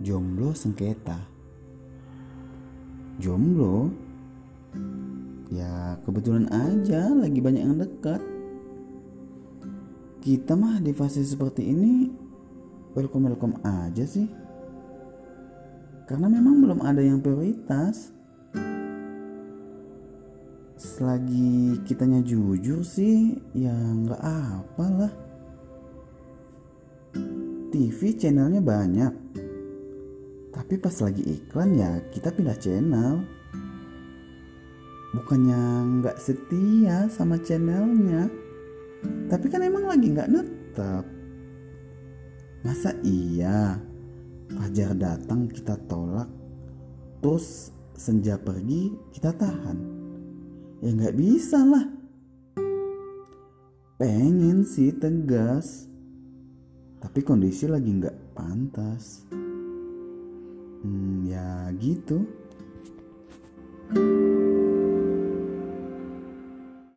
jomblo sengketa. Jomblo? Ya kebetulan aja lagi banyak yang dekat. Kita mah di fase seperti ini welcome welcome aja sih. Karena memang belum ada yang prioritas. Selagi kitanya jujur sih ya nggak apalah TV channelnya banyak tapi pas lagi iklan ya kita pindah channel. Bukannya nggak setia sama channelnya. Tapi kan emang lagi nggak netap masa iya? Fajar datang kita tolak. Terus senja pergi kita tahan. Ya nggak bisa lah. Pengen sih tegas. Tapi kondisi lagi nggak pantas gitu. thank you